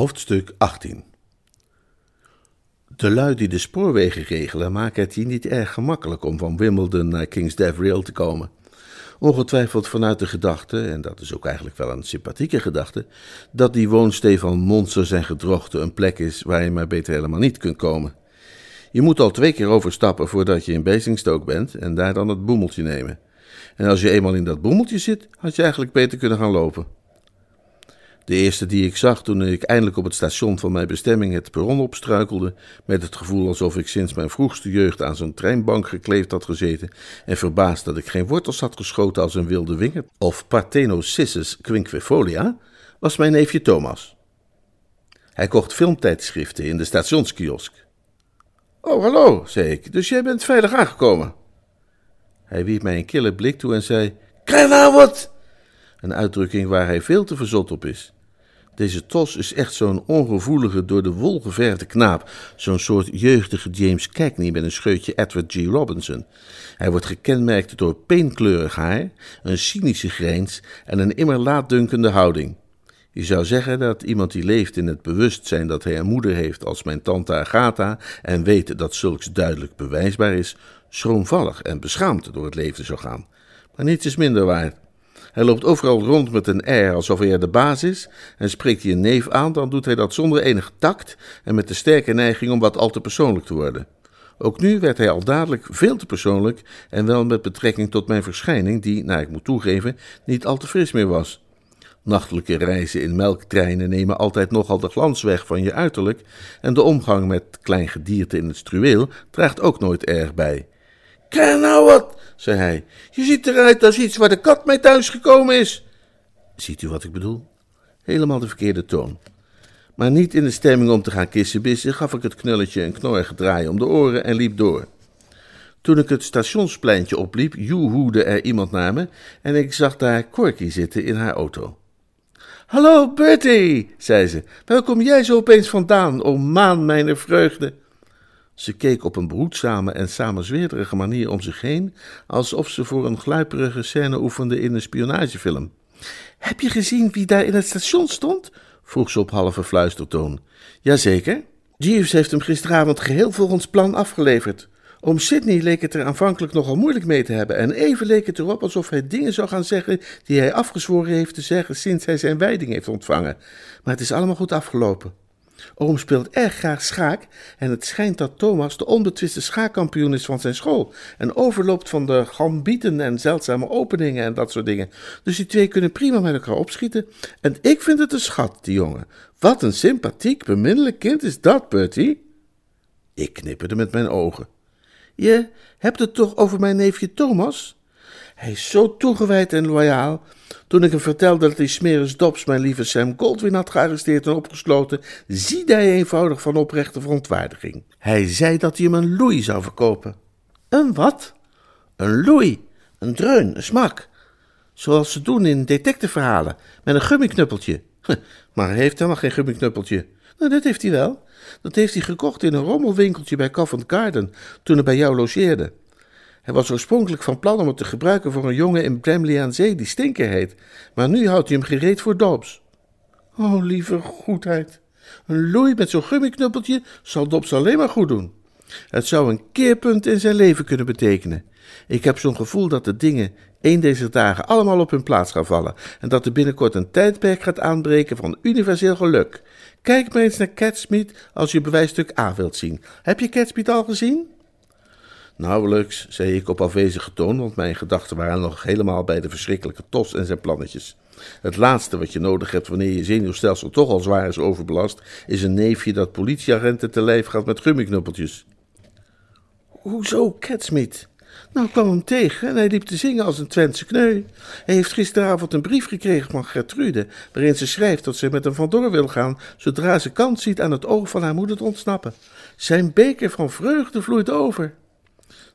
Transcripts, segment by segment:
Hoofdstuk 18 De lui die de spoorwegen regelen maken het hier niet erg gemakkelijk om van Wimbledon naar King's Rail te komen. Ongetwijfeld vanuit de gedachte, en dat is ook eigenlijk wel een sympathieke gedachte, dat die woonstee van monsters en gedrochten een plek is waar je maar beter helemaal niet kunt komen. Je moet al twee keer overstappen voordat je in Basingstoke bent en daar dan het boemeltje nemen. En als je eenmaal in dat boemeltje zit, had je eigenlijk beter kunnen gaan lopen. De eerste die ik zag toen ik eindelijk op het station van mijn bestemming het perron opstruikelde, met het gevoel alsof ik sinds mijn vroegste jeugd aan zo'n treinbank gekleefd had gezeten en verbaasd dat ik geen wortels had geschoten als een wilde winger of Parthenocissus quinquefolia, was mijn neefje Thomas. Hij kocht filmtijdschriften in de stationskiosk. Oh, hallo, zei ik, dus jij bent veilig aangekomen. Hij wierp mij een kille blik toe en zei: Krijg nou wat! Een uitdrukking waar hij veel te verzot op is. Deze Tos is echt zo'n ongevoelige, door de wol geverfde knaap. Zo'n soort jeugdige James Cagney met een scheutje Edward G. Robinson. Hij wordt gekenmerkt door peenkleurig haar, een cynische grijns en een immer laatdunkende houding. Je zou zeggen dat iemand die leeft in het bewustzijn dat hij een moeder heeft als mijn tante Agatha en weet dat zulks duidelijk bewijsbaar is, schroomvallig en beschaamd door het leven zou gaan. Maar niets is minder waard. Hij loopt overal rond met een air alsof hij er de baas is. En spreekt hij een neef aan, dan doet hij dat zonder enig tact en met de sterke neiging om wat al te persoonlijk te worden. Ook nu werd hij al dadelijk veel te persoonlijk en wel met betrekking tot mijn verschijning, die, naar ik moet toegeven, niet al te fris meer was. Nachtelijke reizen in melktreinen nemen altijd nogal de glans weg van je uiterlijk, en de omgang met klein gedierte in het struweel draagt ook nooit erg bij. Krijg nou wat, zei hij. Je ziet eruit als iets waar de kat mee thuis gekomen is. Ziet u wat ik bedoel? Helemaal de verkeerde toon. Maar niet in de stemming om te gaan kissenbissen, gaf ik het knulletje een knorrige draai om de oren en liep door. Toen ik het stationspleintje opliep, joehoede er iemand naar me en ik zag daar Corky zitten in haar auto. Hallo Bertie, zei ze, waar kom jij zo opeens vandaan, o maan mijner vreugde? Ze keek op een behoedzame en samenzweerderige manier om zich heen, alsof ze voor een gluiperige scène oefende in een spionagefilm. Heb je gezien wie daar in het station stond? vroeg ze op halve fluistertoon. Jazeker. Jeeves heeft hem gisteravond geheel volgens plan afgeleverd. Om Sidney leek het er aanvankelijk nogal moeilijk mee te hebben, en even leek het erop alsof hij dingen zou gaan zeggen die hij afgezworen heeft te zeggen sinds hij zijn wijding heeft ontvangen. Maar het is allemaal goed afgelopen. Oom speelt erg graag schaak en het schijnt dat Thomas de onbetwiste schaakkampioen is van zijn school en overloopt van de gambieten en zeldzame openingen en dat soort dingen. Dus die twee kunnen prima met elkaar opschieten en ik vind het een schat, die jongen. Wat een sympathiek, beminnelijk kind is dat, Bertie. Ik knipperde met mijn ogen. Je hebt het toch over mijn neefje Thomas? Hij is zo toegewijd en loyaal. Toen ik hem vertelde dat hij Smeris Dobbs mijn lieve Sam Goldwyn had gearresteerd en opgesloten, ziedde hij eenvoudig van oprechte verontwaardiging. Hij zei dat hij hem een loei zou verkopen. Een wat? Een loei, een dreun, een smak. Zoals ze doen in detectiveverhalen, met een gummiknuppeltje. Maar hij heeft helemaal geen gummiknuppeltje. Nou, dat heeft hij wel. Dat heeft hij gekocht in een rommelwinkeltje bij Covent Garden, toen hij bij jou logeerde. Hij was oorspronkelijk van plan om het te gebruiken voor een jongen in Bramley aan Zee die Stinker heet, maar nu houdt hij hem gereed voor Dobbs. Oh, lieve goedheid. Een loei met zo'n gummiknuppeltje zal Dobbs alleen maar goed doen. Het zou een keerpunt in zijn leven kunnen betekenen. Ik heb zo'n gevoel dat de dingen een deze dagen allemaal op hun plaats gaan vallen en dat er binnenkort een tijdperk gaat aanbreken van universeel geluk. Kijk maar eens naar Catsmeet als je bewijsstuk A wilt zien. Heb je Catsmeet al gezien? Nauwelijks, zei ik op afwezige toon, want mijn gedachten waren nog helemaal bij de verschrikkelijke tos en zijn plannetjes. Het laatste wat je nodig hebt wanneer je zenuwstelsel toch al zwaar is overbelast, is een neefje dat politieagenten te lijf gaat met gummiknuppeltjes. Hoezo, Catsmeet? Nou, ik kwam hem tegen en hij liep te zingen als een Twentse kneu. Hij heeft gisteravond een brief gekregen van Gertrude, waarin ze schrijft dat ze met hem vandoor wil gaan, zodra ze kans ziet aan het oog van haar moeder te ontsnappen. Zijn beker van vreugde vloeit over.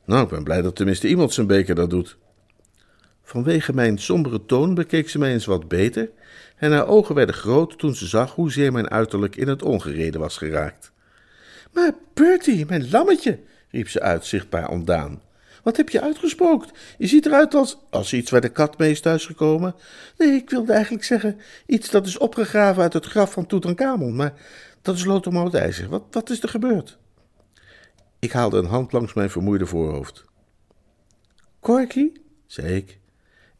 Nou, ik ben blij dat tenminste iemand zijn beker dat doet. Vanwege mijn sombere toon bekeek ze mij eens wat beter en haar ogen werden groot toen ze zag hoezeer mijn uiterlijk in het ongereden was geraakt. Maar Bertie, mijn lammetje, riep ze uit, zichtbaar ontdaan. Wat heb je uitgespookt? Je ziet eruit als, als iets waar de kat mee is thuisgekomen. Nee, ik wilde eigenlijk zeggen iets dat is opgegraven uit het graf van Tutankhamon, maar dat is lotermout ijzer. Wat, wat is er gebeurd? Ik haalde een hand langs mijn vermoeide voorhoofd. Corky, zei ik,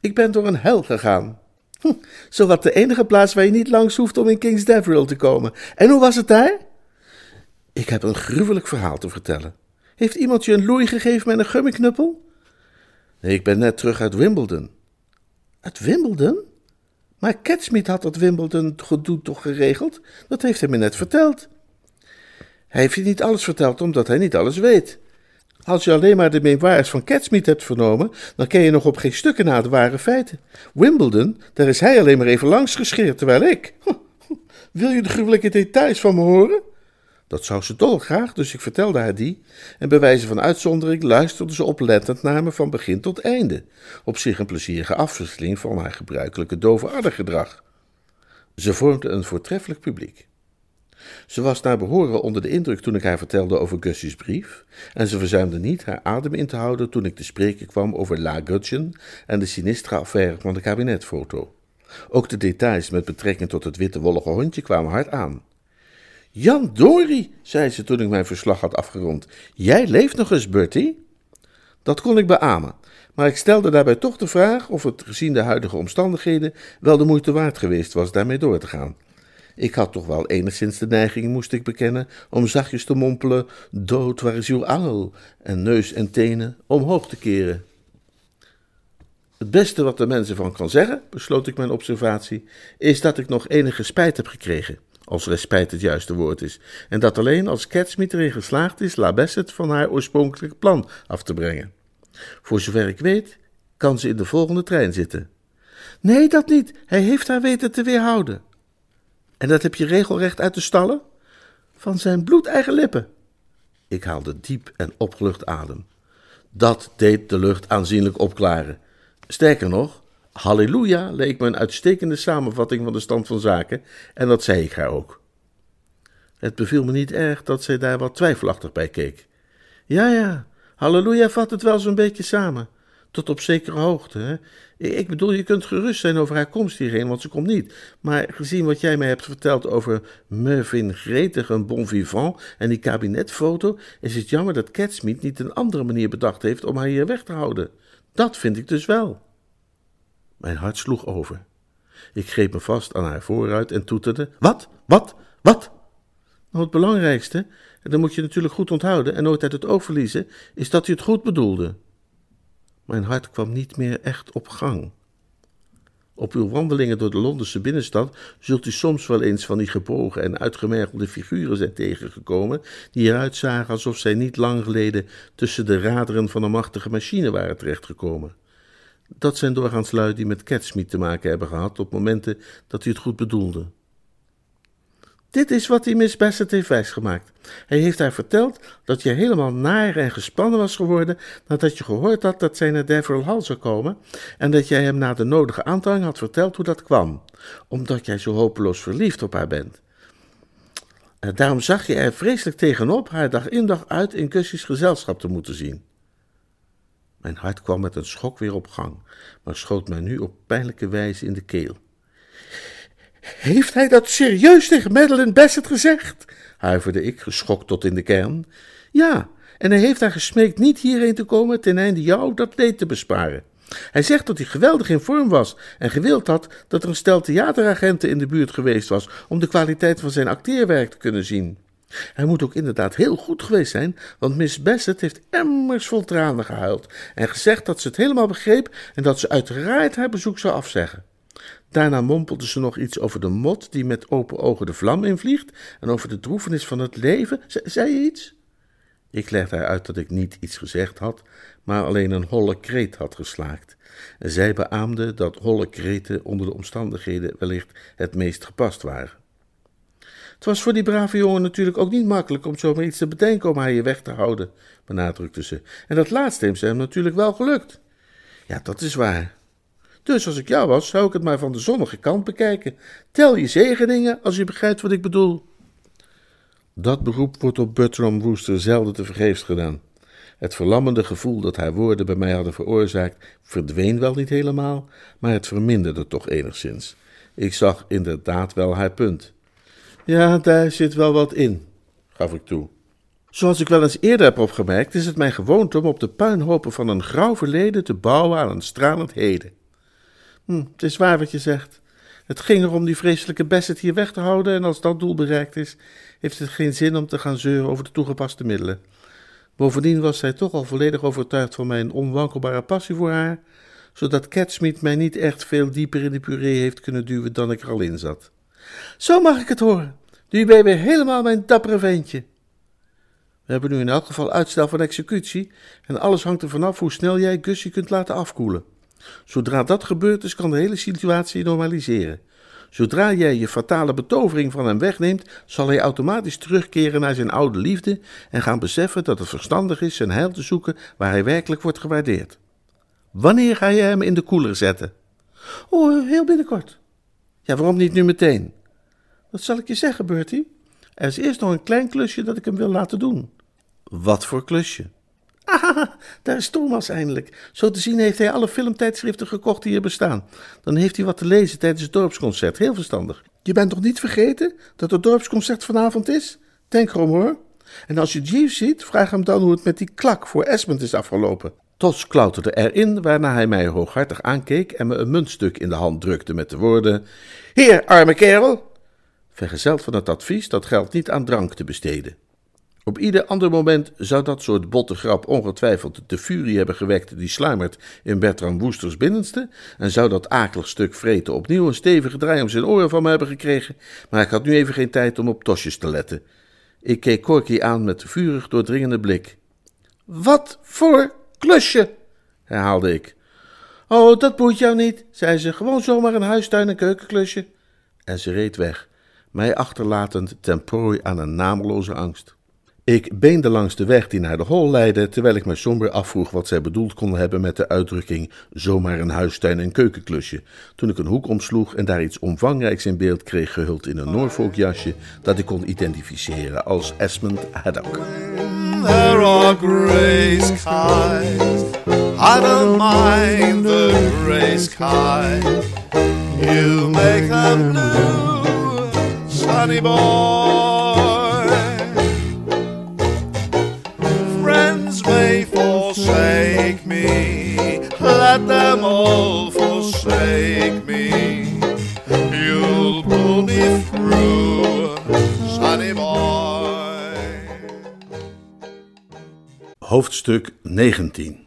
ik ben door een hel gegaan. Hm, zowat de enige plaats waar je niet langs hoeft om in King's Deverill te komen. En hoe was het daar? Ik heb een gruwelijk verhaal te vertellen. Heeft iemand je een loei gegeven met een gummiknuppel? Nee, ik ben net terug uit Wimbledon. Uit Wimbledon? Maar Catsmeet had dat Wimbledon gedoe toch geregeld? Dat heeft hij me net verteld. Hij heeft je niet alles verteld omdat hij niet alles weet. Als je alleen maar de memoires van Catsmeet hebt vernomen, dan ken je nog op geen stukken na de ware feiten. Wimbledon, daar is hij alleen maar even langs gescheerd, terwijl ik. Wil je de gruwelijke details van me horen? Dat zou ze dolgraag, dus ik vertelde haar die, en bij wijze van uitzondering luisterde ze oplettend naar me van begin tot einde, op zich een plezierige afwisseling van haar gebruikelijke dove gedrag. Ze vormde een voortreffelijk publiek. Ze was naar behoren onder de indruk toen ik haar vertelde over Gussie's brief, en ze verzuimde niet haar adem in te houden toen ik te spreken kwam over La Gudgeon en de sinistre affaire van de kabinetfoto. Ook de details met betrekking tot het witte wollige hondje kwamen hard aan. Jan Dory, zei ze toen ik mijn verslag had afgerond. Jij leeft nog eens, Bertie? Dat kon ik beamen, maar ik stelde daarbij toch de vraag of het gezien de huidige omstandigheden wel de moeite waard geweest was daarmee door te gaan. Ik had toch wel enigszins de neiging, moest ik bekennen, om zachtjes te mompelen: Dood, waar is uw angel? En neus en tenen omhoog te keren. Het beste wat de mensen van kan zeggen, besloot ik mijn observatie, is dat ik nog enige spijt heb gekregen als respijt het juiste woord is, en dat alleen als Catsmeet erin geslaagd is La Bassett van haar oorspronkelijke plan af te brengen. Voor zover ik weet, kan ze in de volgende trein zitten. Nee, dat niet. Hij heeft haar weten te weerhouden. En dat heb je regelrecht uit de stallen? Van zijn bloedeigen lippen. Ik haalde diep en opgelucht adem. Dat deed de lucht aanzienlijk opklaren. Sterker nog, Halleluja leek me een uitstekende samenvatting van de stand van zaken, en dat zei ik haar ook. Het beviel me niet erg dat zij daar wat twijfelachtig bij keek. Ja, ja, halleluja vat het wel zo'n beetje samen. Tot op zekere hoogte. Ik bedoel, je kunt gerust zijn over haar komst hierheen, want ze komt niet. Maar gezien wat jij mij hebt verteld over Mervyn Gretig, een bon vivant, en die kabinetfoto, is het jammer dat Catsmeet niet een andere manier bedacht heeft om haar hier weg te houden. Dat vind ik dus wel. Mijn hart sloeg over. Ik greep me vast aan haar vooruit en toeterde: Wat? Wat? Wat? Nou, het belangrijkste, en dat moet je natuurlijk goed onthouden en nooit uit het oog verliezen, is dat u het goed bedoelde. Mijn hart kwam niet meer echt op gang. Op uw wandelingen door de Londense binnenstad zult u soms wel eens van die gebogen en uitgemergelde figuren zijn tegengekomen, die eruit zagen alsof zij niet lang geleden tussen de raderen van een machtige machine waren terechtgekomen. Dat zijn doorgaans lui die met Catsmeet te maken hebben gehad op momenten dat hij het goed bedoelde. Dit is wat hij Miss Bassett heeft wijsgemaakt. Hij heeft haar verteld dat je helemaal naar en gespannen was geworden nadat je gehoord had dat zij naar Deverill Hall zou komen en dat jij hem na de nodige aandrang had verteld hoe dat kwam, omdat jij zo hopeloos verliefd op haar bent. En daarom zag je er vreselijk tegenop haar dag in dag uit in Gussie's gezelschap te moeten zien. Mijn hart kwam met een schok weer op gang, maar schoot mij nu op pijnlijke wijze in de keel. Heeft hij dat serieus tegen Madeline Bassett gezegd? huiverde ik, geschokt tot in de kern. Ja, en hij heeft haar gesmeekt niet hierheen te komen ten einde jou dat leed te besparen. Hij zegt dat hij geweldig in vorm was en gewild had dat er een stel theateragenten in de buurt geweest was om de kwaliteit van zijn acteerwerk te kunnen zien. Hij moet ook inderdaad heel goed geweest zijn, want Miss Bassett heeft emmers vol tranen gehuild en gezegd dat ze het helemaal begreep en dat ze uiteraard haar bezoek zou afzeggen. Daarna mompelde ze nog iets over de mot die met open ogen de vlam invliegt en over de droefenis van het leven. zei je iets? Ik legde haar uit dat ik niet iets gezegd had, maar alleen een holle kreet had geslaakt. En zij beaamde dat holle kreten onder de omstandigheden wellicht het meest gepast waren. Het was voor die brave jongen natuurlijk ook niet makkelijk om zomaar iets te bedenken om haar hier weg te houden, benadrukte ze. En dat laatste heeft hem natuurlijk wel gelukt. Ja, dat is waar. Dus als ik jou was, zou ik het maar van de zonnige kant bekijken. Tel je zegeningen, als je begrijpt wat ik bedoel. Dat beroep wordt op Bertram Wooster zelden te vergeefs gedaan. Het verlammende gevoel dat haar woorden bij mij hadden veroorzaakt, verdween wel niet helemaal, maar het verminderde toch enigszins. Ik zag inderdaad wel haar punt. Ja, daar zit wel wat in, gaf ik toe. Zoals ik wel eens eerder heb opgemerkt, is het mijn gewoonte om op de puinhopen van een grauw verleden te bouwen aan een stralend heden. Hm, het is waar wat je zegt. Het ging erom die vreselijke Bassett hier weg te houden en als dat doel bereikt is, heeft het geen zin om te gaan zeuren over de toegepaste middelen. Bovendien was zij toch al volledig overtuigd van mijn onwankelbare passie voor haar, zodat Catsmeet mij niet echt veel dieper in de puree heeft kunnen duwen dan ik er al in zat. Zo mag ik het horen. Nu ben je weer helemaal mijn dappere ventje. We hebben nu in elk geval uitstel van executie en alles hangt er vanaf hoe snel jij Gussie kunt laten afkoelen. Zodra dat gebeurd is, kan de hele situatie normaliseren. Zodra jij je fatale betovering van hem wegneemt, zal hij automatisch terugkeren naar zijn oude liefde en gaan beseffen dat het verstandig is zijn heil te zoeken waar hij werkelijk wordt gewaardeerd. Wanneer ga je hem in de koeler zetten? Oh, heel binnenkort. Ja, waarom niet nu meteen? Wat zal ik je zeggen, Bertie? Er is eerst nog een klein klusje dat ik hem wil laten doen. Wat voor klusje? Ah, daar is Thomas eindelijk. Zo te zien heeft hij alle filmtijdschriften gekocht die hier bestaan. Dan heeft hij wat te lezen tijdens het dorpsconcert. Heel verstandig. Je bent toch niet vergeten dat het dorpsconcert vanavond is? Denk erom hoor. En als je Jeeves ziet, vraag hem dan hoe het met die klak voor Esmond is afgelopen. Tos klauterde erin, waarna hij mij hooghartig aankeek en me een muntstuk in de hand drukte met de woorden: Hier, arme kerel! Vergezeld van het advies dat geld niet aan drank te besteden. Op ieder ander moment zou dat soort botte grap ongetwijfeld de furie hebben gewekt die sluimert in Bertram Woesters binnenste, en zou dat akelig stuk vreten opnieuw een stevige draai om zijn oren van me hebben gekregen, maar ik had nu even geen tijd om op tosjes te letten. Ik keek Corky aan met vurig doordringende blik. Wat voor klusje? herhaalde ik. Oh, dat boeit jou niet, zei ze, gewoon zomaar een huistuin- en keukenklusje. En ze reed weg, mij achterlatend ten prooi aan een nameloze angst. Ik beende langs de weg die naar de hol leidde, terwijl ik me somber afvroeg wat zij bedoeld kon hebben met de uitdrukking zomaar een huistuin- en keukenklusje, toen ik een hoek omsloeg en daar iets omvangrijks in beeld kreeg gehuld in een Norfolk jasje dat ik kon identificeren als Esmond Haddock. There are gray skies. I don't mind the gray skies. You make them blue, sunny boy. May forsake me, let them all forsake me. You'll pull me through, sunny boy. Hoofdstuk 19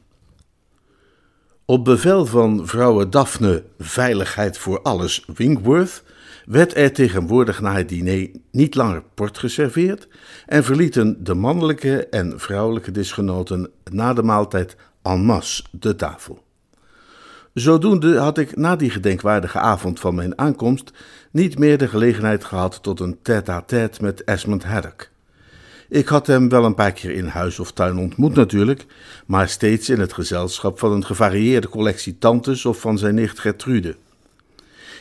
Op bevel van vrouwe Daphne Veiligheid voor Alles Winkworth werd er tegenwoordig na het diner niet langer port geserveerd en verlieten de mannelijke en vrouwelijke disgenoten na de maaltijd en masse de tafel. Zodoende had ik na die gedenkwaardige avond van mijn aankomst niet meer de gelegenheid gehad tot een tête-à-tête met Esmond Haddock. Ik had hem wel een paar keer in huis of tuin ontmoet natuurlijk, maar steeds in het gezelschap van een gevarieerde collectie tantes of van zijn nicht Gertrude.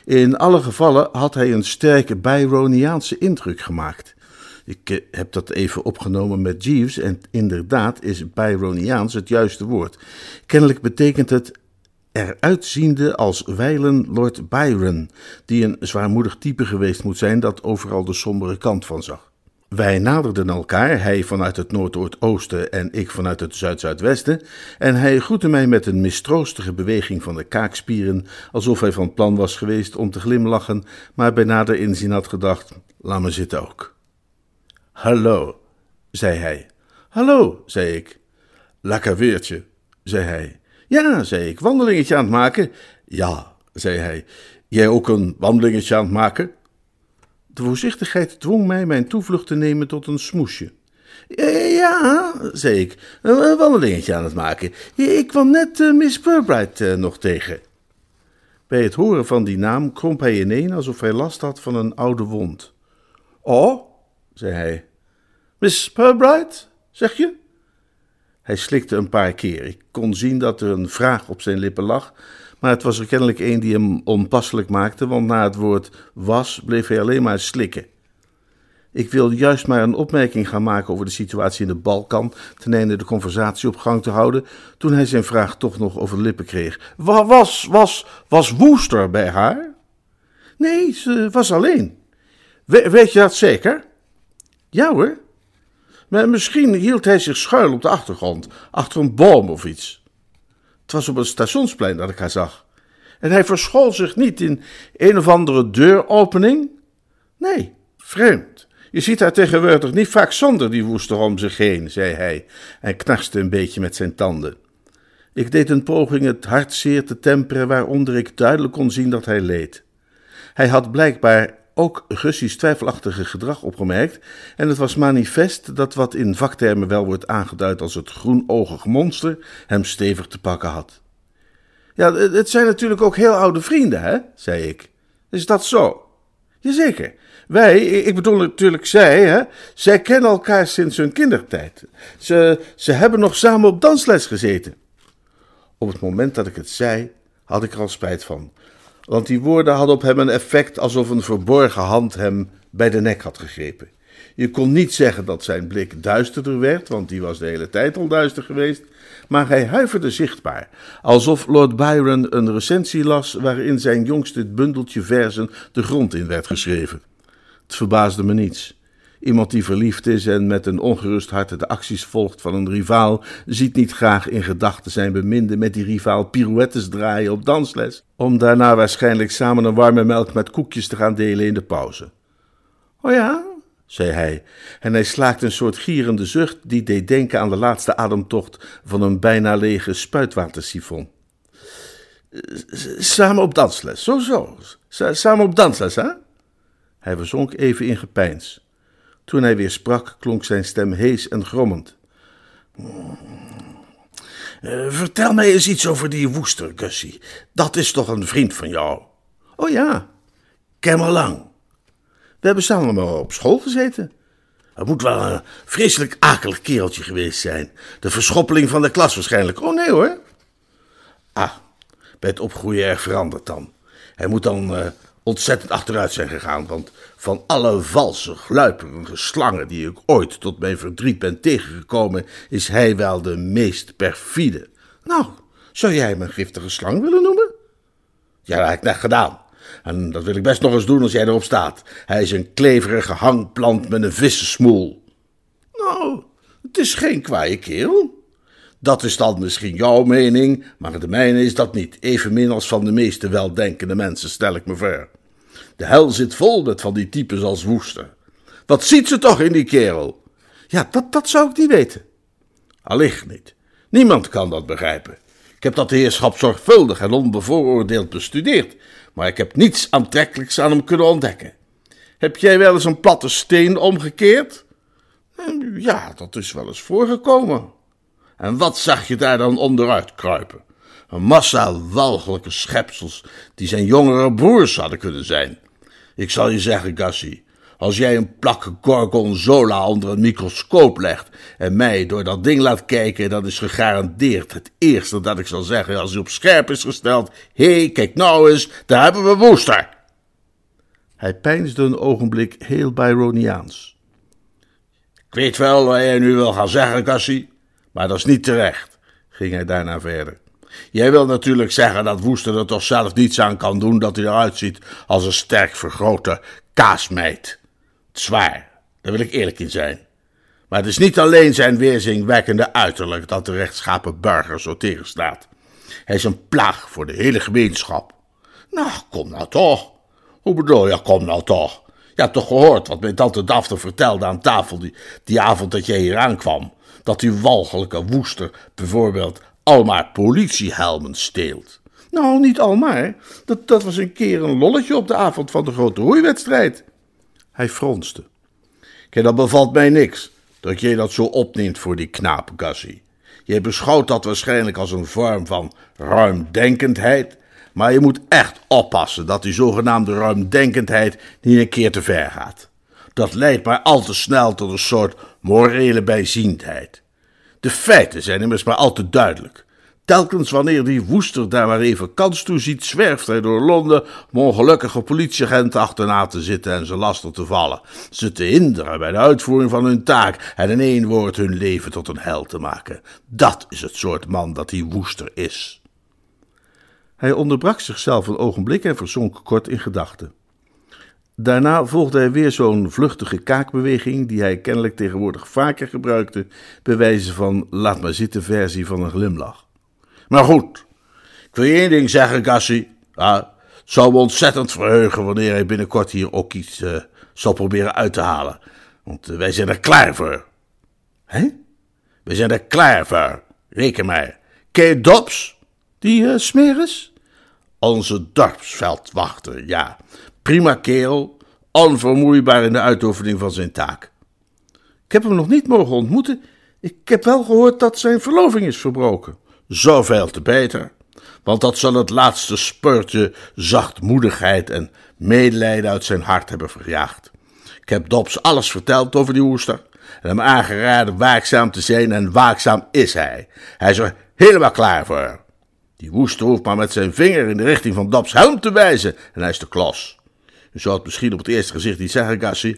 In alle gevallen had hij een sterke Byroniaanse indruk gemaakt. Ik eh, heb dat even opgenomen met Jeeves en inderdaad is Byroniaans het juiste woord. Kennelijk betekent het eruitziende als wijlen Lord Byron, die een zwaarmoedig type geweest moet zijn dat overal de sombere kant van zag. Wij naderden elkaar, hij vanuit het noord-noordoosten en ik vanuit het zuid-zuidwesten, en hij groette mij met een mistroostige beweging van de kaakspieren, alsof hij van plan was geweest om te glimlachen, maar bij nader inzien had gedacht: laat me zitten ook. Hallo, zei hij. Hallo, zei ik. Lekker weertje, zei hij. Ja, zei ik, wandelingetje aan het maken? Ja, zei hij. Jij ook een wandelingetje aan het maken? De voorzichtigheid dwong mij mijn toevlucht te nemen tot een smoesje. Eh, Ja, zei ik, een wandelingetje aan het maken. Ik kwam net eh, Miss Purbright eh, nog tegen. Bij het horen van die naam kromp hij ineen alsof hij last had van een oude wond. Oh, zei hij. Miss Purbright, zeg je? Hij slikte een paar keer. Ik kon zien dat er een vraag op zijn lippen lag, maar het was er kennelijk een die hem onpasselijk maakte, want na het woord was bleef hij alleen maar slikken. Ik wilde juist maar een opmerking gaan maken over de situatie in de Balkan, ten einde de conversatie op gang te houden, toen hij zijn vraag toch nog over de lippen kreeg. Wa- Was, was, was Woester bij haar? Nee, ze was alleen. We- weet je dat zeker? Ja hoor. Maar misschien hield hij zich schuil op de achtergrond, achter een boom of iets. Het was op een stationsplein dat ik haar zag. En hij verschool zich niet in een of andere deuropening. Nee, vreemd. Je ziet haar tegenwoordig niet vaak zonder die woester om zich heen, zei hij en knarste een beetje met zijn tanden. Ik deed een poging het hartzeer te temperen waaronder ik duidelijk kon zien dat hij leed. Hij had blijkbaar ook Gussie's twijfelachtige gedrag opgemerkt en het was manifest dat wat in vaktermen wel wordt aangeduid als het groenogig monster hem stevig te pakken had. Ja, het het zijn natuurlijk ook heel oude vrienden, hè? zei ik. Is dat zo? Jazeker. Wij, ik bedoel natuurlijk zij, hè? Zij kennen elkaar sinds hun kindertijd. Ze, ze hebben nog samen op dansles gezeten. Op het moment dat ik het zei, had ik er al spijt van. Want die woorden hadden op hem een effect alsof een verborgen hand hem bij de nek had gegrepen. Je kon niet zeggen dat zijn blik duisterder werd, want die was de hele tijd al duister geweest, maar hij huiverde zichtbaar, alsof Lord Byron een recensie las waarin zijn jongste bundeltje verzen de grond in werd geschreven. Het verbaasde me niets. Iemand die verliefd is en met een ongerust hart de acties volgt van een rivaal, ziet niet graag in gedachten zijn beminde met die rivaal pirouettes draaien op dansles, om daarna waarschijnlijk samen een warme melk met koekjes te gaan delen in de pauze. Oh ja, zei hij, en hij slaakte een soort gierende zucht die deed denken aan de laatste ademtocht van een bijna lege spuitwatersifon. Samen op dansles, zo zo. Sa- Samen op dansles, hè? Hij verzonk even in gepeins. Toen hij weer sprak, klonk zijn stem hees en grommend. Eh, vertel mij eens iets over die woester, Gussie. Dat is toch een vriend van jou? Oh ja, ken hem al lang. We hebben samen maar op school gezeten. Het moet wel een vreselijk akelig kereltje geweest zijn. De verschoppeling van de klas waarschijnlijk. Oh nee hoor. Ah, bij het opgroeien erg veranderd dan. Hij moet dan eh, ontzettend achteruit zijn gegaan, want van alle valse, gluiperige slangen die ik ooit tot mijn verdriet ben tegengekomen, is hij wel de meest perfide. Nou, zou jij hem een giftige slang willen noemen? Ja, dat heb ik net gedaan. En dat wil ik best nog eens doen als jij erop staat. Hij is een kleverige hangplant met een vissensmoel. Nou, het is geen kwaaie kerel. Dat is dan misschien jouw mening, maar de mijne is dat niet. Evenmin als van de meeste weldenkende mensen, stel ik me voor. De hel zit vol met van die types als woester. Wat ziet ze toch in die kerel? Ja, dat, dat zou ik niet weten. Allicht niet. Niemand kan dat begrijpen. Ik heb dat heerschap zorgvuldig en onbevooroordeeld bestudeerd, maar ik heb niets aantrekkelijks aan hem kunnen ontdekken. Heb jij wel eens een platte steen omgekeerd? Eh, Ja, dat is wel eens voorgekomen. En wat zag je daar dan onderuit kruipen? Een massa walgelijke schepsels die zijn jongere broers hadden kunnen zijn. Ik zal je zeggen, Gassi, als jij een plak gorgonzola onder een microscoop legt en mij door dat ding laat kijken, dan is gegarandeerd het eerste dat ik zal zeggen als hij op scherp is gesteld. Hé, hey, kijk nou eens, daar hebben we Woester. Hij peinsde een ogenblik heel Byroniaans. Ik weet wel wat jij nu wil gaan zeggen, Gassi, maar dat is niet terecht, ging hij daarna verder. Jij wil natuurlijk zeggen dat Woester er toch zelf niets aan kan doen dat hij eruit ziet als een sterk vergrote kaasmeid. Het is waar, daar wil ik eerlijk in zijn. Maar het is niet alleen zijn weerzinwekkende uiterlijk dat de rechtschapen burger zo tegenstaat. Hij is een plaag voor de hele gemeenschap. Nou, kom nou toch. Hoe bedoel je, kom nou toch? Je hebt toch gehoord wat mijn tante Daphne vertelde aan tafel die, die avond dat jij hier aankwam? Dat die walgelijke woester bijvoorbeeld al maar politiehelmen steelt. Nou, niet al maar. Dat, dat was een keer een lolletje op de avond van de grote roeiwedstrijd. Hij fronste. Kijk, dat bevalt mij niks. dat jij dat zo opneemt voor die knaap, Gussie. Je beschouwt dat waarschijnlijk als een vorm van ruimdenkendheid, maar je moet echt oppassen dat die zogenaamde ruimdenkendheid niet een keer te ver gaat. Dat leidt maar al te snel tot een soort morele bijziendheid. De feiten zijn immers maar al te duidelijk. Telkens wanneer die woester daar maar even kans toe ziet, zwerft hij door Londen om ongelukkige politieagenten achterna te zitten en ze lastig te vallen. Ze te hinderen bij de uitvoering van hun taak en in één woord hun leven tot een hel te maken. Dat is het soort man dat die woester is. Hij onderbrak zichzelf een ogenblik en verzonk kort in gedachten. Daarna volgde hij weer zo'n vluchtige kaakbeweging, die hij kennelijk tegenwoordig vaker gebruikte, bij wijze van laat maar zitten versie van een glimlach. Maar goed, ik wil je één ding zeggen, Gassi. Ah, het zou me ontzettend verheugen wanneer hij binnenkort hier ook iets uh, zal proberen uit te halen. Want uh, wij zijn er klaar voor. Hé? Wij zijn er klaar voor. Reken maar. Ken Dobbs? Die uh, smeris? Onze dorpsveldwachter, ja. Prima kerel, onvermoeibaar in de uitoefening van zijn taak. Ik heb hem nog niet mogen ontmoeten. Ik heb wel gehoord dat zijn verloving is verbroken. Zoveel te beter, want dat zal het laatste spurtje zachtmoedigheid en medelijden uit zijn hart hebben verjaagd. Ik heb Dobbs alles verteld over die woester en hem aangeraden waakzaam te zijn en waakzaam is hij. Hij is er helemaal klaar voor. Die woester hoeft maar met zijn vinger in de richting van Dobbs helm te wijzen en hij is de klos. U zou het misschien op het eerste gezicht niet zeggen, Gassi,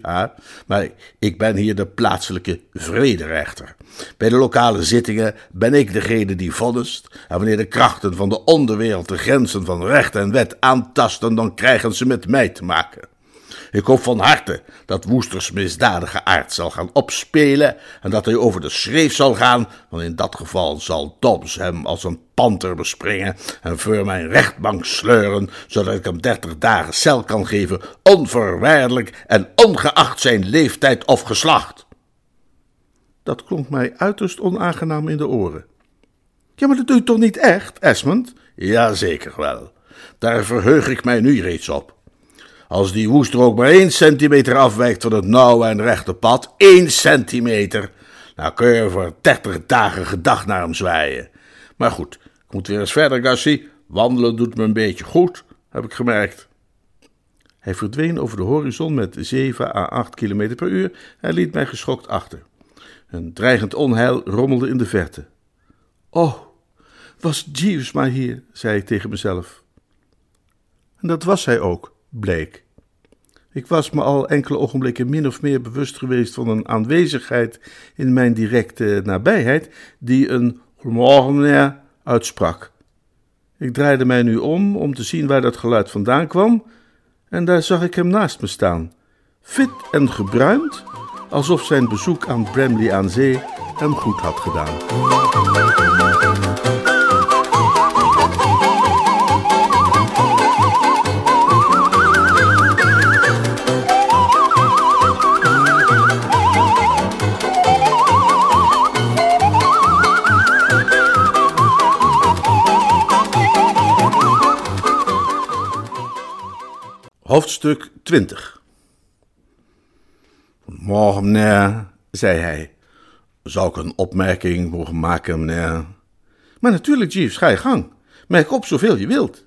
maar ik ben hier de plaatselijke vrederechter. Bij de lokale zittingen ben ik degene die vonnist, en wanneer de krachten van de onderwereld de grenzen van recht en wet aantasten, dan krijgen ze met mij te maken. Ik hoop van harte dat Woesters misdadige aard zal gaan opspelen en dat hij over de schreef zal gaan, want in dat geval zal Dobbs hem als een panter bespringen en voor mijn rechtbank sleuren, zodat ik hem dertig dagen cel kan geven, onvoorwaardelijk en ongeacht zijn leeftijd of geslacht. Dat klonk mij uiterst onaangenaam in de oren. Ja, maar dat doe je toch niet echt, Esmond? Ja, zeker wel. Daar verheug ik mij nu reeds op. Als die woester ook maar één centimeter afwijkt van het nauwe en rechte pad, één centimeter, dan kun je voor dertig dagen gedag naar hem zwaaien. Maar goed, ik moet weer eens verder, Gassi. Wandelen doet me een beetje goed, heb ik gemerkt. Hij verdween over de horizon met 7 à 8 km per uur en liet mij geschokt achter. Een dreigend onheil rommelde in de verte. Oh, was Jeeves maar hier, zei ik tegen mezelf. En dat was hij ook bleek. Ik was me al enkele ogenblikken min of meer bewust geweest van een aanwezigheid in mijn directe nabijheid die een goedemorgen uitsprak. Ik draaide mij nu om om te zien waar dat geluid vandaan kwam en daar zag ik hem naast me staan, fit en gebruind, alsof zijn bezoek aan Bramley aan zee hem goed had gedaan. Hoofdstuk 20 Morgen, meneer, zei hij. Zou ik een opmerking mogen maken, meneer? Maar natuurlijk, Jeeves, ga je gang. Merk op zoveel je wilt.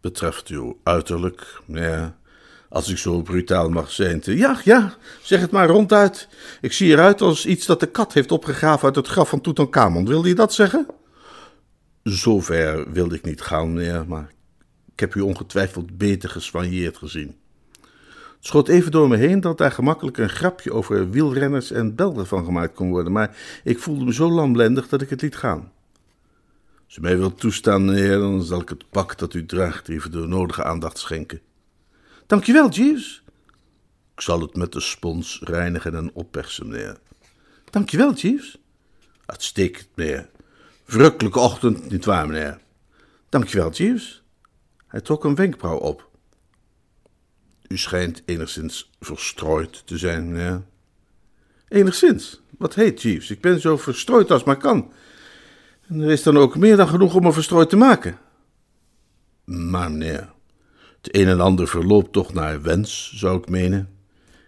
Betreft uw uiterlijk, meneer, als ik zo brutaal mag zijn. Te... Ja, ja, zeg het maar ronduit. Ik zie eruit als iets dat de kat heeft opgegraven uit het graf van Tutankhamon. Wilde je dat zeggen? Zover wilde ik niet gaan, meneer, maar ik heb u ongetwijfeld beter geswanjeerd gezien. Het schoot even door me heen dat daar gemakkelijk een grapje over wielrenners en belden van gemaakt kon worden, maar ik voelde me zo lamlendig dat ik het liet gaan. Als u mij wilt toestaan, meneer, dan zal ik het pak dat u draagt even de nodige aandacht schenken. Dankjewel, Jeeves. Ik zal het met de spons reinigen en oppersen, meneer. Dankjewel, Jeeves. Uitstekend, meneer. Verrukkelijke ochtend, nietwaar, meneer. Dankjewel, Jeeves. Hij trok een wenkbrauw op. U schijnt enigszins verstrooid te zijn, meneer. Enigszins? Wat heet, Jeeves? Ik ben zo verstrooid als maar kan. En er is dan ook meer dan genoeg om me verstrooid te maken. Maar meneer, het een en ander verloopt toch naar wens, zou ik menen.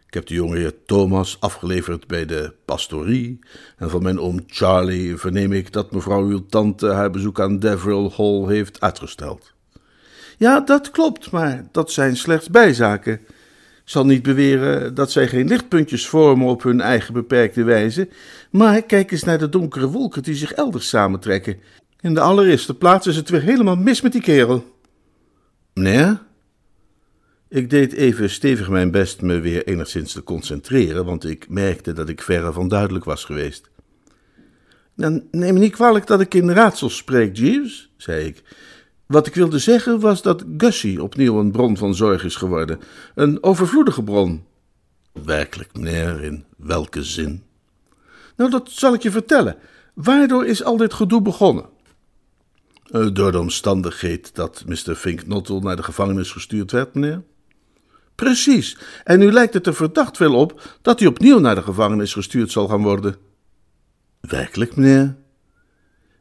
Ik heb de jonge Thomas afgeleverd bij de pastorie. En van mijn oom Charlie verneem ik dat mevrouw uw tante haar bezoek aan Deverill Hall heeft uitgesteld. Ja, dat klopt, maar dat zijn slechts bijzaken. Ik zal niet beweren dat zij geen lichtpuntjes vormen op hun eigen beperkte wijze, maar kijk eens naar de donkere wolken die zich elders samentrekken. In de allereerste plaats is het weer helemaal mis met die kerel. Meneer? Ik deed even stevig mijn best me weer enigszins te concentreren, want ik merkte dat ik verre van duidelijk was geweest. Dan neem me niet kwalijk dat ik in raadsels spreek, Jeeves, zei ik. Wat ik wilde zeggen was dat Gussie opnieuw een bron van zorg is geworden. Een overvloedige bron. Werkelijk, meneer, in welke zin? Nou, dat zal ik je vertellen. Waardoor is al dit gedoe begonnen? Eh, door de omstandigheid dat Mr. Fink Nottle naar de gevangenis gestuurd werd, meneer. Precies, en nu lijkt het er verdacht veel op dat hij opnieuw naar de gevangenis gestuurd zal gaan worden. Werkelijk, meneer?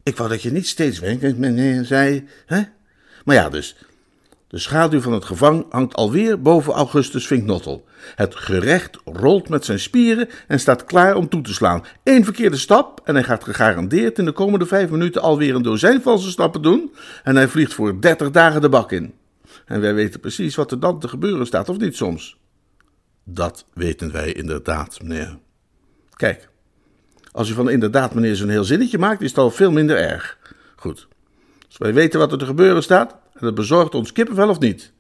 Ik wou dat je niet steeds wenkend, meneer, zei, hè? Maar ja, dus. De schaduw van het gevang hangt alweer boven Augustus Vinknottel. Het gerecht rolt met zijn spieren en staat klaar om toe te slaan. Eén verkeerde stap en hij gaat gegarandeerd in de komende vijf minuten alweer een dozijn valse stappen doen. En hij vliegt voor dertig dagen de bak in. En wij weten precies wat er dan te gebeuren staat, of niet soms? Dat weten wij inderdaad, meneer. Kijk, als u van inderdaad, meneer, zo'n heel zinnetje maakt, is het al veel minder erg. Goed. Wij weten wat er te gebeuren staat, en het bezorgt ons kippenvel of niet?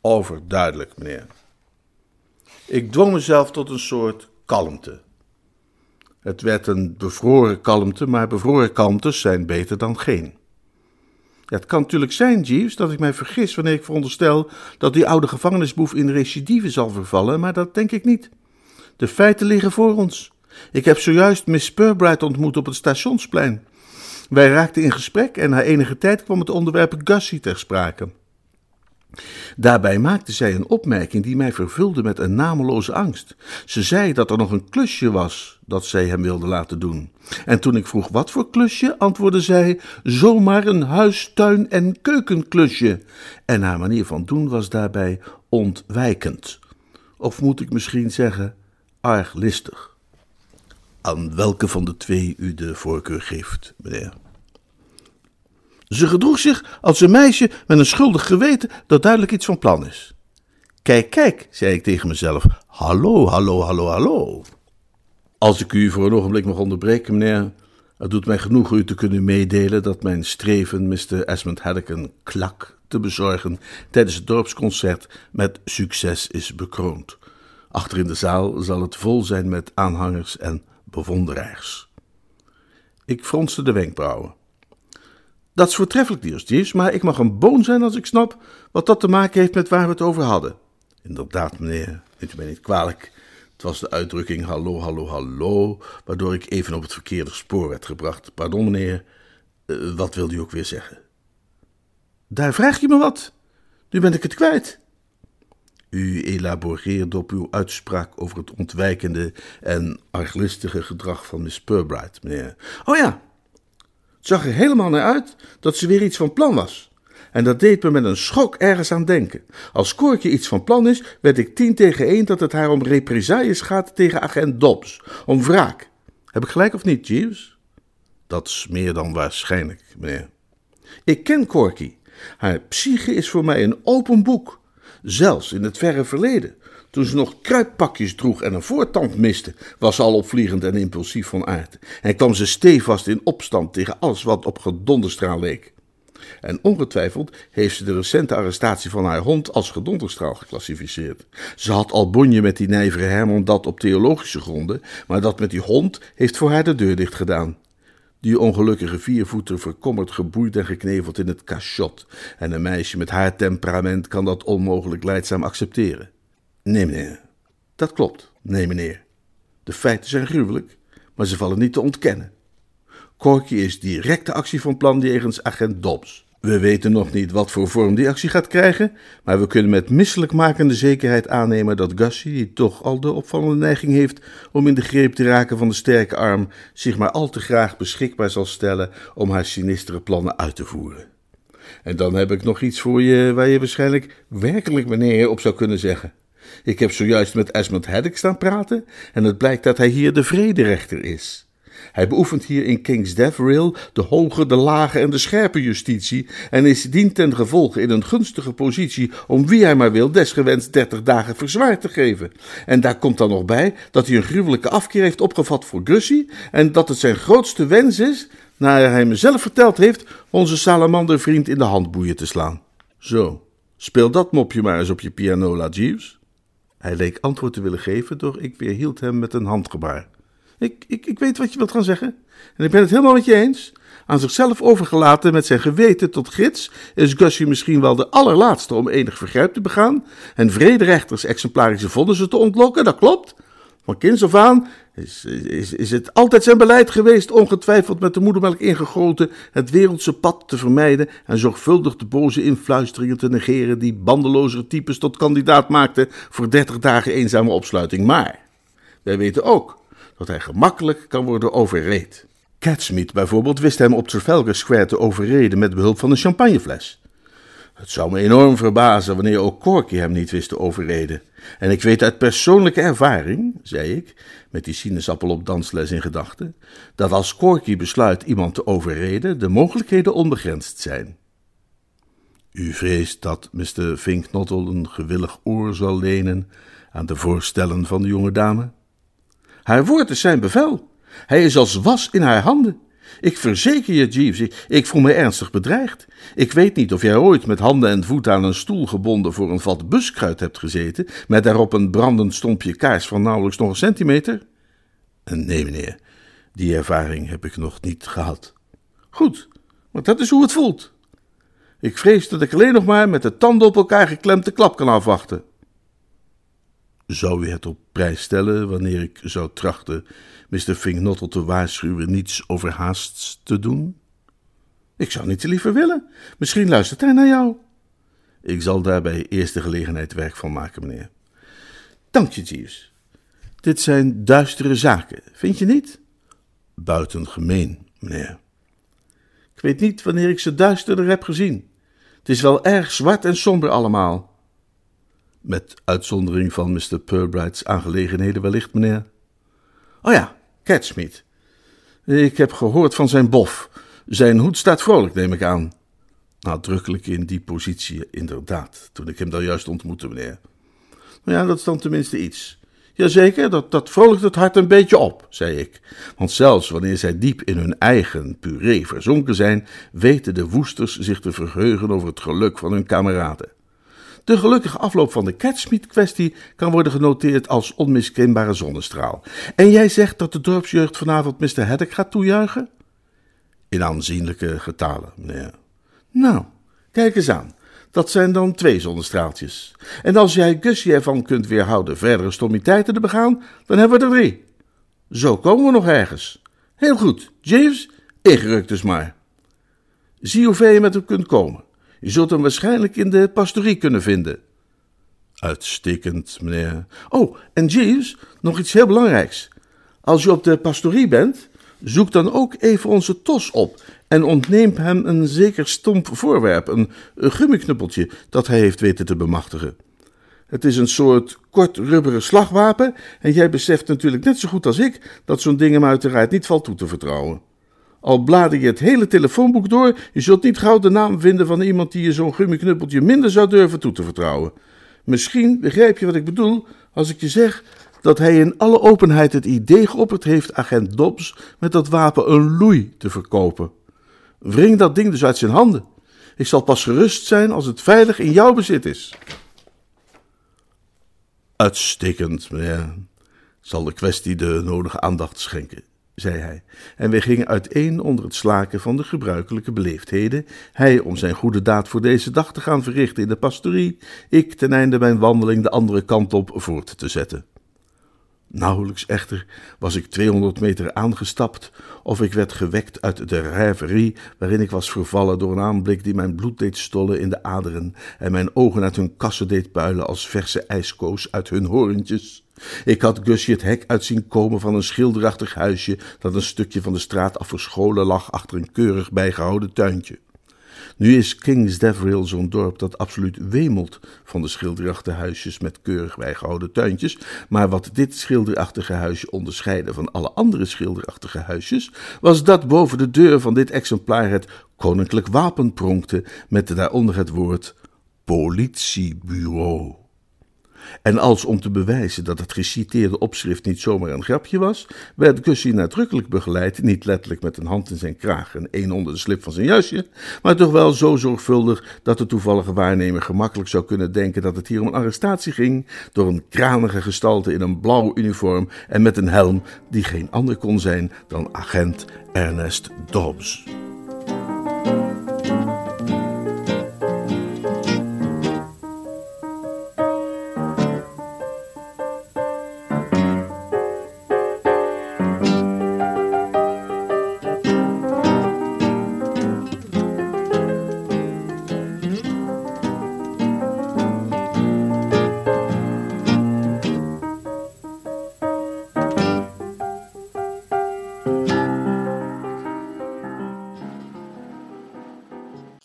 Overduidelijk, meneer. Ik dwong mezelf tot een soort kalmte. Het werd een bevroren kalmte, maar bevroren kalmtes zijn beter dan geen. het kan natuurlijk zijn, Jeeves, dat ik mij vergis wanneer ik veronderstel dat die oude gevangenisboef in recidive zal vervallen, maar dat denk ik niet. De feiten liggen voor ons. Ik heb zojuist Miss Purbright ontmoet op het stationsplein. Wij raakten in gesprek en na enige tijd kwam het onderwerp Gussie ter sprake. Daarbij maakte zij een opmerking die mij vervulde met een nameloze angst. Ze zei dat er nog een klusje was dat zij hem wilde laten doen. En toen ik vroeg wat voor klusje, antwoordde zij: zomaar een huis, tuin en keukenklusje. En haar manier van doen was daarbij ontwijkend. Of moet ik misschien zeggen, arglistig. Aan welke van de twee u de voorkeur geeft, meneer? Ze gedroeg zich als een meisje met een schuldig geweten dat duidelijk iets van plan is. Kijk, kijk, zei ik tegen mezelf. Hallo, hallo, hallo, hallo. Als ik u voor een ogenblik mag onderbreken, meneer, het doet mij genoeg u te kunnen meedelen dat mijn streven Mr. Esmond Haddock een klak te bezorgen tijdens het dorpsconcert met succes is bekroond. Achter in de zaal zal het vol zijn met aanhangers en bewonderaars. Ik fronste de wenkbrauwen. Dat is voortreffelijk, Jeeves, maar ik mag een boon zijn als ik snap wat dat te maken heeft met waar we het over hadden. Inderdaad, meneer, neemt u mij niet kwalijk. Het was de uitdrukking hallo, hallo, hallo, waardoor ik even op het verkeerde spoor werd gebracht. Pardon, meneer, uh, wat wilde u ook weer zeggen? Daar vraag je me wat. Nu ben ik het kwijt. U elaboreerde op uw uitspraak over het ontwijkende en arglistige gedrag van Miss Purbright, meneer. Oh ja, het zag er helemaal naar uit dat ze weer iets van plan was. En dat deed me met een schok ergens aan denken. Als Koortje iets van plan is, werd ik tien tegen één dat het haar om represailles gaat tegen agent Dobbs. Om wraak. Heb ik gelijk of niet, Jeeves? Dat is meer dan waarschijnlijk, meneer. Ik ken Corky. Haar psyche is voor mij een open boek. Zelfs in het verre verleden, toen ze nog kruippakjes droeg en een voortand miste, was ze al opvliegend en impulsief van aard. En kwam ze stevast in opstand tegen alles wat op gedonderstraal leek. En ongetwijfeld heeft ze de recente arrestatie van haar hond als gedonderstraal geclassificeerd. Ze had al bonje met die nijvere Herman dat op theologische gronden, maar dat met die hond heeft voor haar de deur dicht gedaan. Die ongelukkige viervoeter verkommerd geboeid en gekneveld in het cachot. En een meisje met haar temperament kan dat onmogelijk leidzaam accepteren. Nee, meneer. Dat klopt. Nee, meneer. De feiten zijn gruwelijk, maar ze vallen niet te ontkennen. Corky is directe actie van plan jegens agent Dobbs. We weten nog niet wat voor vorm die actie gaat krijgen, maar we kunnen met misselijkmakende zekerheid aannemen dat Gussie, die toch al de opvallende neiging heeft om in de greep te raken van de sterke arm, zich maar al te graag beschikbaar zal stellen om haar sinistere plannen uit te voeren. En dan heb ik nog iets voor je waar je waarschijnlijk werkelijk meneer op zou kunnen zeggen. Ik heb zojuist met Esmond Haddock staan praten en het blijkt dat hij hier de vrederechter is. Hij beoefent hier in King's Deverill de hoge, de lage en de scherpe justitie en is dien ten gevolge in een gunstige positie om wie hij maar wil desgewenst dertig dagen verzwaard te geven. En daar komt dan nog bij dat hij een gruwelijke afkeer heeft opgevat voor Gussie en dat het zijn grootste wens is, naar hij mezelf verteld heeft, onze salamandervriend in de handboeien te slaan. Zo, speel dat mopje maar eens op je pianola, Jeeves. Hij leek antwoord te willen geven, doch ik weerhield hem met een handgebaar. Ik, ik, ik weet wat je wilt gaan zeggen. En ik ben het helemaal met je eens. Aan zichzelf overgelaten met zijn geweten tot gids, is Gussie misschien wel de allerlaatste om enig vergrijp te begaan en vrederechters exemplarische vonnissen te ontlokken, dat klopt. Van kinds af aan is, is, is het altijd zijn beleid geweest, ongetwijfeld met de moedermelk ingegoten, het wereldse pad te vermijden en zorgvuldig de boze influisteringen te negeren die bandelozere types tot kandidaat maakten voor dertig dagen eenzame opsluiting. Maar wij weten ook dat hij gemakkelijk kan worden overreed. Catsmeet bijvoorbeeld wist hem op Trafalgar Square te overreden met behulp van een champagnefles. Het zou me enorm verbazen wanneer ook Corky hem niet wist te overreden. En ik weet uit persoonlijke ervaring, zei ik, met die sinaasappel op dansles in gedachten, dat als Corky besluit iemand te overreden, de mogelijkheden onbegrensd zijn. U vreest dat Mr. Finknottel een gewillig oor zal lenen aan de voorstellen van de jonge dame? Haar woord is zijn bevel. Hij is als was in haar handen. Ik verzeker je, Jeeves, ik, voel me ernstig bedreigd. Ik weet niet of jij ooit met handen en voeten aan een stoel gebonden voor een vat buskruid hebt gezeten, met daarop een brandend stompje kaars van nauwelijks nog een centimeter. Nee, meneer, die ervaring heb ik nog niet gehad. Goed, maar dat is hoe het voelt. Ik vrees dat ik alleen nog maar met de tanden op elkaar geklemd de klap kan afwachten. Zou u het op prijs stellen wanneer ik zou trachten Mr. Finknottel te waarschuwen niets overhaasts te doen? Ik zou niet te liever willen. Misschien luistert hij naar jou. Ik zal daar bij eerste gelegenheid werk van maken, meneer. Dank je, Jeeves. Dit zijn duistere zaken, vind je niet? Buitengemeen, meneer. Ik weet niet wanneer ik ze duisterder heb gezien. Het is wel erg zwart en somber allemaal. Met uitzondering van Mr. Purbright's aangelegenheden wellicht, meneer. Oh ja, Catsmeet. Ik heb gehoord van zijn bof. Zijn hoed staat vrolijk, neem ik aan. Nadrukkelijk in die positie, inderdaad, toen ik hem daar juist ontmoette, meneer. Nou ja, dat is dan tenminste iets. Jazeker, dat, dat vrolijkt het hart een beetje op, zei ik. Want zelfs wanneer zij diep in hun eigen puree verzonken zijn, weten de woesters zich te verheugen over het geluk van hun kameraden. De gelukkige afloop van de Catsmeet-kwestie kan worden genoteerd als onmiskenbare zonnestraal. En jij zegt dat de dorpsjeugd vanavond Mr. Haddock gaat toejuichen? In aanzienlijke getalen, meneer. Nou, kijk eens aan. Dat zijn dan twee zonnestraaltjes. En als jij Gussie ervan kunt weerhouden verdere stommiteiten te begaan, dan hebben we er drie. Zo komen we nog ergens. Heel goed, Jeeves, ingerukt dus maar. Zie hoe ver je met hem kunt komen. Je zult hem waarschijnlijk in de pastorie kunnen vinden. Uitstekend, meneer. Oh, en Jeeves, nog iets heel belangrijks. Als je op de pastorie bent, zoek dan ook even onze tos op en ontneem hem een zeker stomp voorwerp, een, gummiknuppeltje dat hij heeft weten te bemachtigen. Het is een soort kort rubberen slagwapen en jij beseft natuurlijk net zo goed als ik dat zo'n ding hem uiteraard niet valt toe te vertrouwen. Al blader je het hele telefoonboek door, je zult niet gauw de naam vinden van iemand die je zo'n gummiknuppeltje minder zou durven toe te vertrouwen. Misschien begrijp je wat ik bedoel als ik je zeg dat hij in alle openheid het idee geopperd heeft agent Dobbs met dat wapen een loei te verkopen. Wring dat ding dus uit zijn handen. Ik zal pas gerust zijn als het veilig in jouw bezit is. Uitstekend, meneer. Zal de kwestie de nodige aandacht schenken zei hij, en wij gingen uiteen onder het slaken van de gebruikelijke beleefdheden, hij om zijn goede daad voor deze dag te gaan verrichten in de pastorie, ik ten einde mijn wandeling de andere kant op voort te zetten. Nauwelijks echter was ik tweehonderd meter aangestapt, of ik werd gewekt uit de rêverie waarin ik was vervallen door een aanblik die mijn bloed deed stollen in de aderen en mijn ogen uit hun kassen deed puilen als verse ijskoos uit hun horentjes. Ik had Gusje het hek uitzien komen van een schilderachtig huisje dat een stukje van de straat af verscholen lag achter een keurig bijgehouden tuintje. Nu is Kings Deverill zo'n dorp dat absoluut wemelt van de schilderachtige huisjes met keurig bijgehouden tuintjes. Maar wat dit schilderachtige huisje onderscheidde van alle andere schilderachtige huisjes, was dat boven de deur van dit exemplaar het koninklijk wapen pronkte met daaronder het woord politiebureau. En als om te bewijzen dat het geciteerde opschrift niet zomaar een grapje was, werd Gussie nadrukkelijk begeleid, niet letterlijk met een hand in zijn kraag en één onder de slip van zijn jasje, maar toch wel zo zorgvuldig dat de toevallige waarnemer gemakkelijk zou kunnen denken dat het hier om een arrestatie ging door een kranige gestalte in een blauw uniform en met een helm die geen ander kon zijn dan agent Ernest Dobbs.